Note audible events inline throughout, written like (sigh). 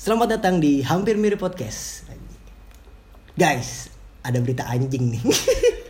Selamat datang di Hampir Mirip Podcast. Guys, ada berita anjing nih.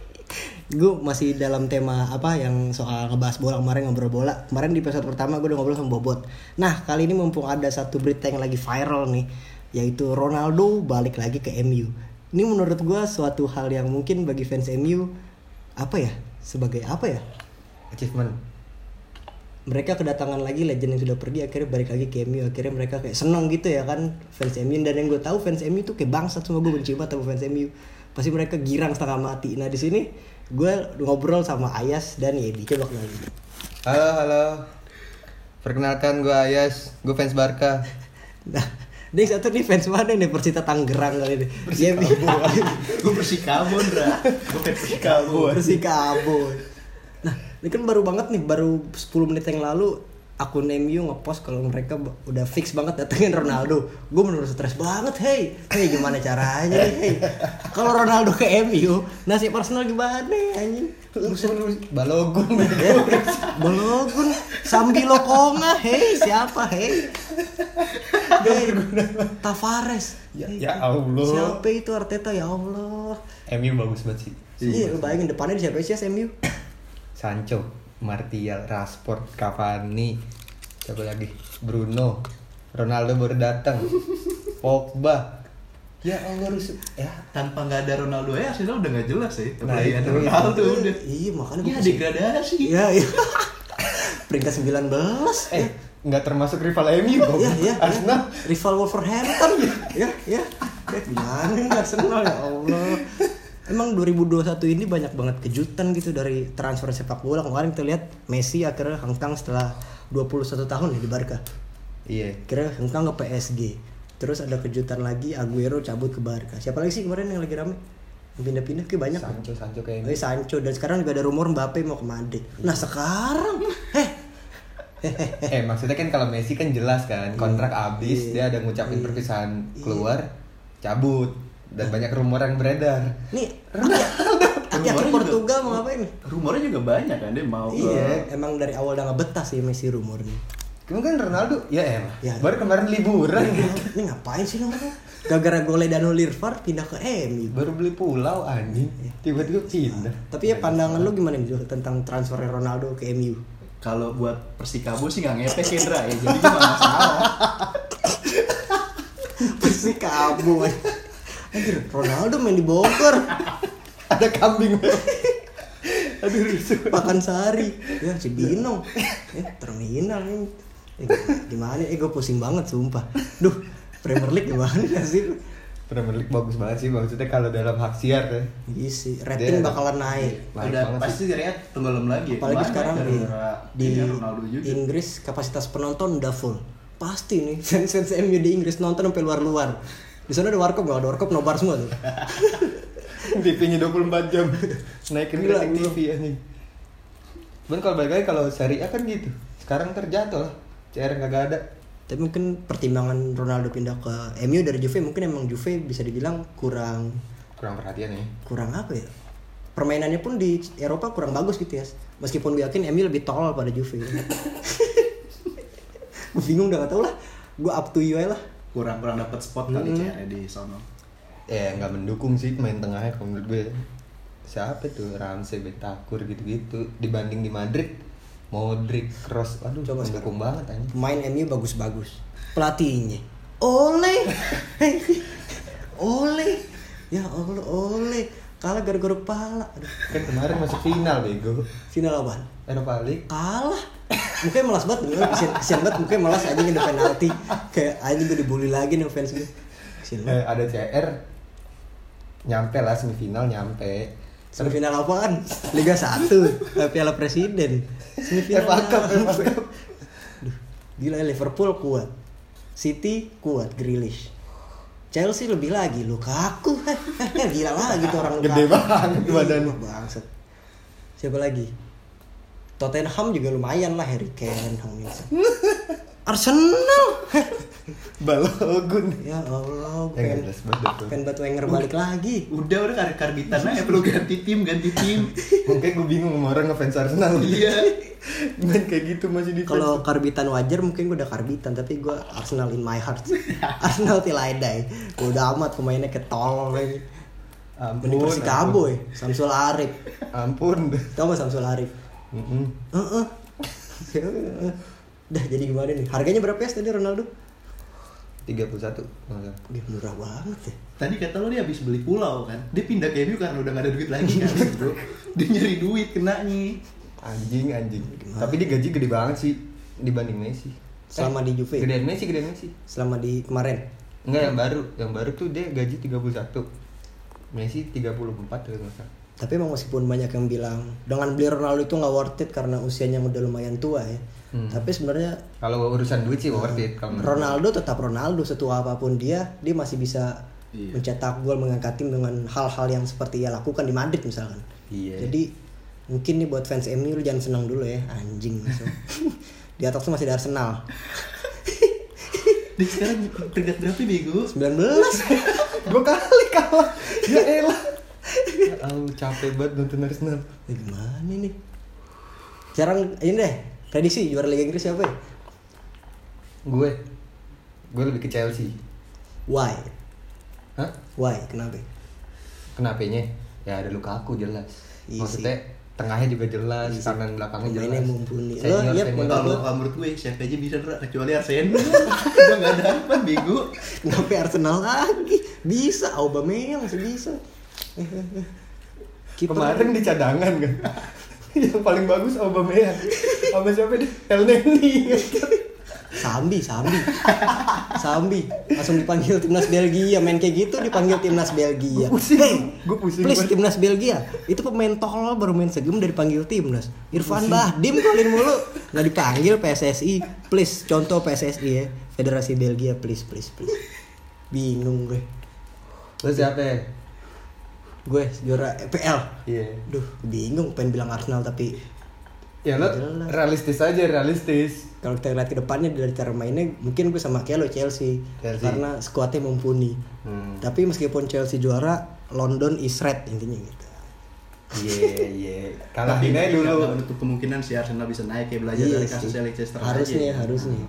(laughs) gue masih dalam tema apa yang soal ngebahas bola kemarin ngobrol bola. Kemarin di episode pertama gue udah ngobrol sama Bobot. Nah, kali ini mumpung ada satu berita yang lagi viral nih, yaitu Ronaldo balik lagi ke MU. Ini menurut gue suatu hal yang mungkin bagi fans MU apa ya? Sebagai apa ya? achievement mereka kedatangan lagi legend yang sudah pergi akhirnya balik lagi ke MU akhirnya mereka kayak seneng gitu ya kan fans MU dan yang gue tahu fans MU tuh kayak bangsat semua gue benci banget sama fans MU pasti mereka girang setengah mati. Nah di sini gue ngobrol sama Ayas dan Yedi. Coba kenalin. Halo halo. Perkenalkan gue Ayas. Gue fans Barca. Nah ini satu nih fans mana nih? Persita Tangerang kali ini. Yedi. (laughs) Gue Persikabo, Ndra. Gue fans Persikabo. Persikabo ini kan baru banget nih baru 10 menit yang lalu akun MU ngepost kalau mereka udah fix banget datengin Ronaldo. Gue menurut stres banget, hey, hey gimana caranya nih, hey. Kalau Ronaldo ke MU, nasib Arsenal gimana anjing? Buset. Balogun (laughs) Balogun, Sambilo Konga, hey siapa, hey? Hey, Tavares. Ya- Hey, ya Allah. Siapa itu Arteta ya Allah? MU bagus banget sih Iya, lu bayangin depannya siapa sih MU? Sancho Martial Rashford Cavani siapa lagi Bruno Ronaldo baru datang (laughs) Pogba ya Allah rusuh ya Tanpa nggak ada Ronaldo ya Arsenal udah nggak jelas ya. Nah, ada itu, Ronaldo udah. Iya, makanya Ya degradasi. Iya, iya. (laughs) Peringkat 19. eh nggak termasuk rival MU kok Iya, iya. Arsenal iya. Rival Wolverhampton. Ya, ya. Ya gimana senang ya Allah. Emang 2021 ini banyak banget kejutan gitu dari transfer sepak bola. Kemarin kita lihat Messi akhirnya hengkang setelah 21 tahun ya di Barca. iya Kira hengkang ke PSG. Terus ada kejutan lagi Aguero cabut ke Barca. Siapa lagi sih kemarin yang lagi rame? Pindah-pindah kayak banyak. Sancho Sancho kayak Oh, iya, Sancho dan sekarang juga ada rumor Mbappe mau ke Madrid. Nah sekarang, eh, (laughs) eh maksudnya kan kalau Messi kan jelas kan kontrak habis dia ada ngucapin perpisahan keluar cabut dan banyak rumor yang beredar nih (laughs) rakyat Rumornya Portugal mau ngapain nih? Rumornya juga banyak kan dia mau ke Iya, emang dari awal udah nggak betah sih Messi rumornya. Mungkin Ronaldo ya elah. Ya. Baru kemarin liburan gitu. Ini ngapain sih nomornya? Gara-gara gole Dano Lirvar pindah ke MU. Baru beli pulau anjing. Tiba-tiba pindah. Tapi ya pandangan lu gimana nih tentang transfer Ronaldo ke MU? Kalau buat Persikabo sih nggak ngepek ya Ndra ya. Jadi nggak masalah. (laughs) Kamu. Anjir, Ronaldo main di Bogor, Ada kambing. Aduh rusuh. Pakan Sari, ya Cibinong, eh terminal ini. Eh, gimana? Eh gue pusing banget sumpah. Duh, Premier League gimana sih? Premier League bagus banget sih maksudnya kalau dalam hak siar ya. Iya sih, rating Dia- bakalan naik. Naik Udah banget pasti dilihat tenggelam lagi. Apalagi Kemarin sekarang di, di. Inggris kapasitas penonton udah full. Pasti nih (laughs) fans fans MU di Inggris nonton sampai luar-luar. Di sana ada warkop nggak ada warkop nobar semua tuh. (laughs) TV-nya 24 jam. (laughs) Naikin Gila, rating. TV anjing. Cuman kalau balik lagi kalau A kan gitu. Sekarang terjatuh lah. CR nggak ada. Tapi mungkin pertimbangan Ronaldo pindah ke MU dari Juve mungkin emang Juve bisa dibilang kurang Kurang perhatian ya. kurang apa ya? Permainannya pun di Eropa kurang bagus gitu ya. Meskipun gue yakin MU lebih tolol pada Juve. gue (laughs) bingung udah gak tau lah. Gue up to you lah. Kurang kurang dapat spot kali Hmm. CR di sono. Ya nggak mendukung sih main tengahnya kalau menurut gue. Siapa tuh Ramsey, Bentakur gitu-gitu dibanding di Madrid. Modric, Cross, aduh Coba mendukung banget anjing. Pemain MU bagus-bagus. Pelatihnya. (laughs) Oleh. Oleh. Ya Allah, oleh. Kalah gara-gara. Aduh, Kan kemarin masuk final bego. final apaan? Eropa League. Kalah. Mukanya malas banget, bener. kesian, kesian banget mukanya malas aja ada penalti. Kayak anjing gue dibully lagi nih fans gue. Kesian Eh, ada CR nyampe lah semifinal nyampe. Semifinal apaan? Liga 1, eh, Piala Presiden. Semifinal. FA Cup, apa? FA Cup. Gila Liverpool kuat. City kuat, Grealish. Chelsea lebih lagi Lukaku. (laughs) gila lagi tuh orang Gede Lukaku. banget badannya. Bangsat. Siapa lagi? Tottenham juga lumayan lah Harry Kane. (laughs) Arsenal. (laughs) Balogun. ya Allah, Ya, pengen, pengen buat Wenger balik lagi. Udah udah kar karbitan aja perlu ganti tim ganti tim. (laughs) Makanya gue bingung sama orang ngefans Arsenal. Iya. (laughs) Main kayak gitu masih di Kalau karbitan wajar mungkin gue udah karbitan tapi gue Arsenal in my heart. Arsenal till I die. Gua udah amat pemainnya ketol lagi. Ampun. Mending Persikabo ya, Samsul Arif. Ampun. Tau gak Samsul Arif? Mm-mm. Heeh. Dah jadi gimana nih? Harganya berapa ya tadi Ronaldo? 31 Masa. Wih, murah banget ya. Tadi kata lo dia habis beli pulau kan. Dia pindah ke MU karena udah gak ada duit lagi kan, bro. Dia nyari duit kenanya. Anjing anjing. Tapi dia gaji gede banget sih dibanding Messi. Selama di Juve. Gedean Messi, gedean Messi. Selama di kemarin. Enggak yang baru, yang baru tuh dia gaji 31. Messi 34 kalau nggak salah. Tapi emang meskipun banyak yang bilang dengan beli Ronaldo itu nggak worth it karena usianya udah lumayan tua ya. Hmm. Tapi sebenarnya Kalau urusan duit sih worth it kalau menurut Ronaldo tetap Ronaldo setua apa pun dia, dia masih bisa Iya. mencetak gol mengangkat tim dengan hal-hal yang seperti ia lakukan di Madrid misalkan. Iya. Jadi mungkin nih buat fans MU lu jangan senang dulu ya, anjing. langsung. di atas tuh masih ada Arsenal. Dia sekarang peringkat berapa bego? 19. Dua kali kalah. Ya elah. Ya capek banget nonton Arsenal. Ya, gimana nih? Sekarang ini deh, prediksi juara Liga Inggris siapa ya? Gue gue lebih ke Chelsea. Why? Hah? Why? Kenapa? Kenapanya? Ya ada Lukaku jelas. Iya Maksudnya tengahnya juga jelas, kanan belakangnya jelas. Pemainnya mumpuni. Lo, Senior, iya, senior. Kalau menurut gue siapa aja bisa kecuali Arsenal. (laughs) Udah gak dapat bego. Kenapa Arsenal lagi? Bisa, Aubameyang masih bisa. Kiper Kemarin di cadangan kan. (laughs) yang paling bagus Aubameyang. Sama siapa deh? El Neni. Sambi, Sambi. Sambi langsung dipanggil timnas Belgia main kayak gitu dipanggil timnas Belgia. Gua pusing. Hey, Gua pusing Please banget. timnas Belgia. Itu pemain tolol baru main segem udah dipanggil timnas. Irfan Bahdim kalian mulu nggak dipanggil PSSI. Please contoh PSSI ya. Federasi Belgia please please please. Bingung gue. Terus siapa ya? Gue juara EPL. Iya. Duh, bingung pengen bilang Arsenal tapi Ya lo Jelas. realistis aja, realistis. kalau kita lihat ke depannya dari cara mainnya mungkin gue sama kayak lo Chelsea, Chelsea. karena skuadnya mumpuni. Hmm. Tapi meskipun Chelsea juara, London is red intinya gitu. Iya, (laughs) iya. Kalah Tapi aja nggak dulu. menutup kemungkinan si Arsenal bisa naik kayak belajar dari Iya kasus. Leicester harusnya aja. harusnya.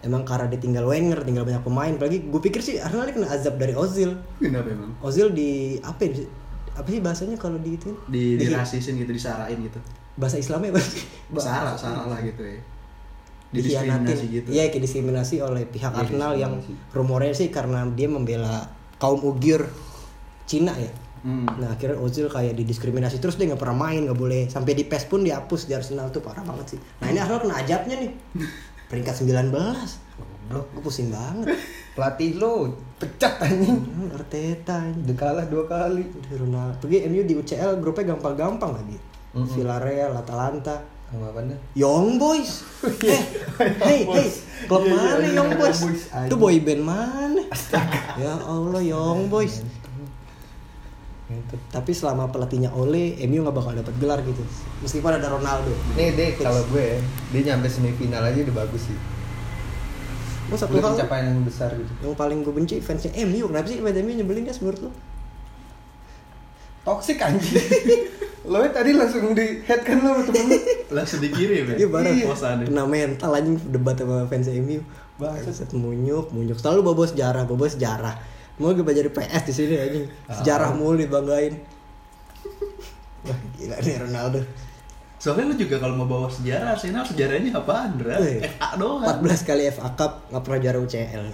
Emang karena ditinggal Wenger, tinggal banyak pemain. Apalagi gue pikir sih Arsenal kena azab dari Ozil. Kenapa emang? Ozil di apa ya? Apa sih bahasanya kalau di itu? Di dirasisin gitu, disarain gitu. Bahasa Islamnya apa sih? (laughs) Sarah, salah lah gitu ya. Dikhianatin. Didiskriminasi gitu. Iya, kayak diskriminasi oleh pihak Iya, Arsenal yang rumornya sih karena dia membela kaum Uighur Cina ya. Hmm. Nah akhirnya Ozil kayak didiskriminasi terus dia nggak pernah main nggak boleh sampai di PES pun dihapus di Arsenal tuh parah banget sih. Nah ini Arsenal kena ajabnya nih (laughs) peringkat 19 Goblok. Gue pusing banget. Pelatih lo pecat anjing. Hmm, Arteta anjing. Udah kalah dua kali. Udah Ronaldo. Pergi MU di UCL grupnya gampang-gampang lagi. Mm-mm. Villarreal, Atalanta, Sama apa dah? Young Boys. (laughs) eh, hey, hey, klub Iya, iya, mana iya, Young iya, Boys? Itu boy band mana? (laughs) ya Allah Young Boys. Tapi selama pelatihnya Ole, MU nggak bakal dapat gelar gitu. Meskipun ada Ronaldo. Nih deh kalau gue dia nyampe semifinal aja udah bagus sih. Mau satu hal pencapaian yang besar gitu. yang paling gue benci fansnya MU. Kenapa sih fans MU nyebelin guys menurut lo? Toxic anjing. (laughs) lo tadi langsung di head kan lo temen lo. (laughs) Langsung dikirim ya. Iya bareng Posannya. Kena mental anjing debat sama fans MU. Bangsat munyuk, munyuk. Selalu bawa sejarah, bawa sejarah. Mau gue belajar PS di sini anjing. Sejarah mulu dibanggain. Wah, gila nih Ronaldo. Soalnya lu juga kalau mau bawa sejarah Arsenal sejarahnya apaan, Dra? FA doang. 14 kali FA Cup nggak pernah juara UCL.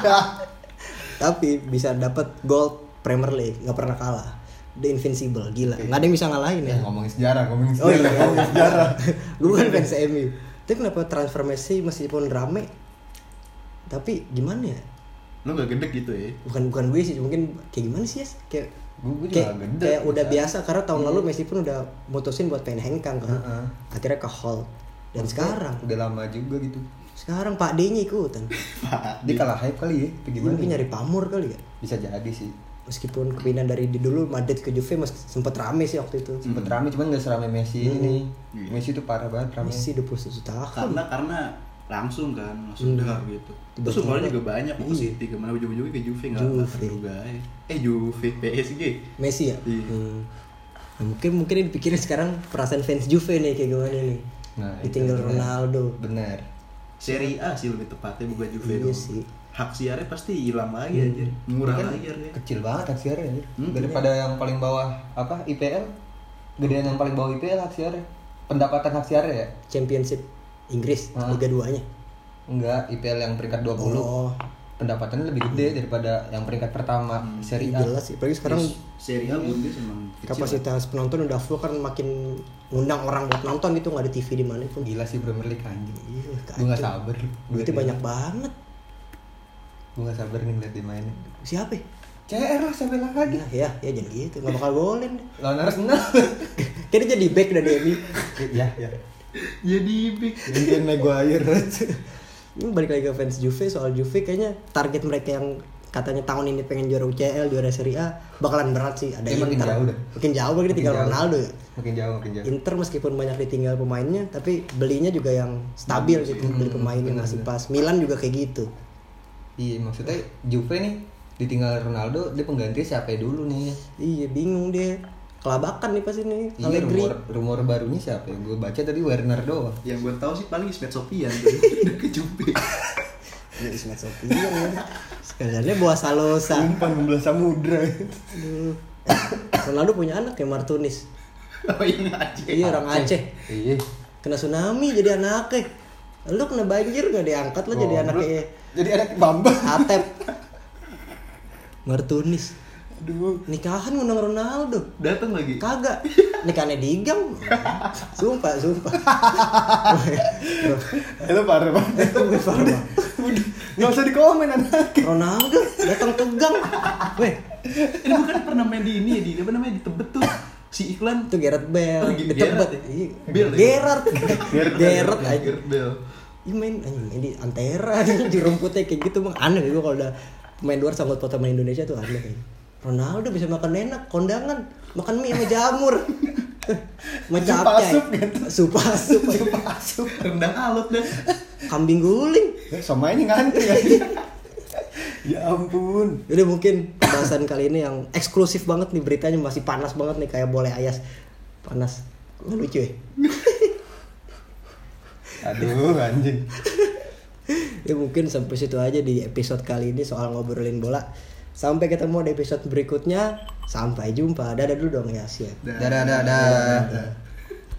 (laughs) Tapi bisa dapat gold Premier League, nggak pernah kalah. The Invincible, gila. Nggak ada yang bisa ngalahin ya. Ya ngomongin sejarah, ngomongin Oh sejarah. iya, ngomongin (laughs) sejarah. gue bukan fans MU. Tapi kenapa transfer Messi meskipun rame, tapi gimana ya? Lu gak gede gitu ya? Bukan bukan gue sih, mungkin kayak gimana sih ya? Kayak Gue gue juga kayak, gede. kayak udah biasa karena tahun lalu Messi pun udah mutusin buat pengen hengkang kan. Heeh. Akhirnya ke hold. Dan sekarang, udah lama juga gitu. sekarang Pak D-nya ikutan. (laughs) Dia kalah hype kali ya, Gimana? gimana? Mungkin nyari pamor kali ya. Bisa jadi sih. Meskipun kepindahan dari di dulu Madrid ke Juve mas sempet rame sih waktu itu. Sempet rame cuman gak serame Messi ini. Iya. Messi tuh parah banget rame. Messi 27 tahun. Karena karena langsung kan langsung Hmm. dar gitu Tiba-tiba. terus kemarin juga banyak mau ke Iya. City ke mana ujung-ujungnya ke Juve nggak terduga aja. eh Juve PSG Messi ya Iya. Hmm. Nah, mungkin mungkin yang dipikirin sekarang perasaan fans Juve nih kayak gimana nih Nah, ditinggal itu. Ronaldo benar Serie A sih lebih tepatnya bukan Juve Iya doang. sih. Hak siarnya pasti hilang lagi aja murah Kan lagi harganya. kecil banget aksiarnya anjir. Hmm, daripada yang paling bawah apa IPL gedean yang paling bawah IPL aksiarnya pendapatan aksiarnya ya? Championship Inggris Ah. Liga 2 nya enggak IPL yang peringkat 20 oh. Pendapatannya lebih gede daripada yang peringkat pertama Serie A. Jelas sih. Apalagi sekarang Serie A Bundes emang kecil. kapasitas penonton udah full kan makin ngundang orang buat nonton gitu. Nggak ada TV di mana pun gila sih Premier League anjing. Iya, gue gak sabar. Duitnya. banyak banget. Gue gak sabar nih ngeliat dia main Siapa? ya? CR lah sampai lagi Ya, ya, ya jangan gitu. Gak bakal golin. lawan Arsenal (laughs) Kayaknya jadi back dari MU. ya ya jadi big mungkin Maguire Ini balik lagi ke fans Juve soal Juve kayaknya target mereka yang katanya tahun ini pengen juara UCL, juara Serie A bakalan berat sih. Ada makin Inter. jauh dah. Makin jauh lagi Makin tinggal jauh. Ronaldo ya. makin jauh makin jauh Inter meskipun banyak ditinggal pemainnya, tapi belinya juga yang stabil gitu, beli pemainnya benar, masih pas. Milan juga kayak gitu. Iya maksudnya Juve nih ditinggal Ronaldo dia pengganti siapa dulu nih Iya, bingung dia. Kelabakan nih pas ini. Iya Allegri. rumor rumor barunya siapa ya? Gue baca tadi Werner doang. yang gue tahu sih paling Ismet Sofian (laughs) udah ke Juve (laughs) Ya, Ismet Sofian ya. Sekaliannya bawa Salosa. Umpan membelah samudra. Aduh. Ronaldo punya anak ya Martunis. oh ini aja Iya orang Aceh. Iya. Kena tsunami jadi anaknya. Lu kena banjir nggak diangkat lo jadi Goblok. anaknya Jadi anak Bambang. Atep. (laughs) Martunis. Aduh. Nikahan ngundang Ronaldo. datang lagi Kagak. (laughs) Nikahnya di gang. (laughs) Sumpah, sumpah. Itu parah banget. Wih, parah. Nggak usah dikomen anak. Ronaldo datang ke gang. Weh, ini bukan pernah main di ini ya di apa namanya di Tebet tuh si iklan itu Gareth Bale. Oh, Di Gerrard Tebet. ya? Iya. Ya? Main anjing main di Antera (laughs) di rumputnya kayak gitu bang aneh gue kalau udah pemain luar sangkut foto main Indonesia tuh aneh kayaknya. Ronaldo bisa makan enak kondangan makan mie sama jamur Supasup gitu. supasup Masuk. rendang alot dah kambing guling Sama ini ngantri (laughs) ya. ya ampun. jadi mungkin pembahasan kali ini yang eksklusif banget nih beritanya masih panas banget nih kayak boleh ayas panas lucu ya (laughs) Aduh anjing. (laughs) ya mungkin sampai situ aja di episode kali ini soal ngobrolin bola. Sampai ketemu di episode berikutnya. Sampai jumpa. Dadah dulu dong ya siap. Dadah dadah.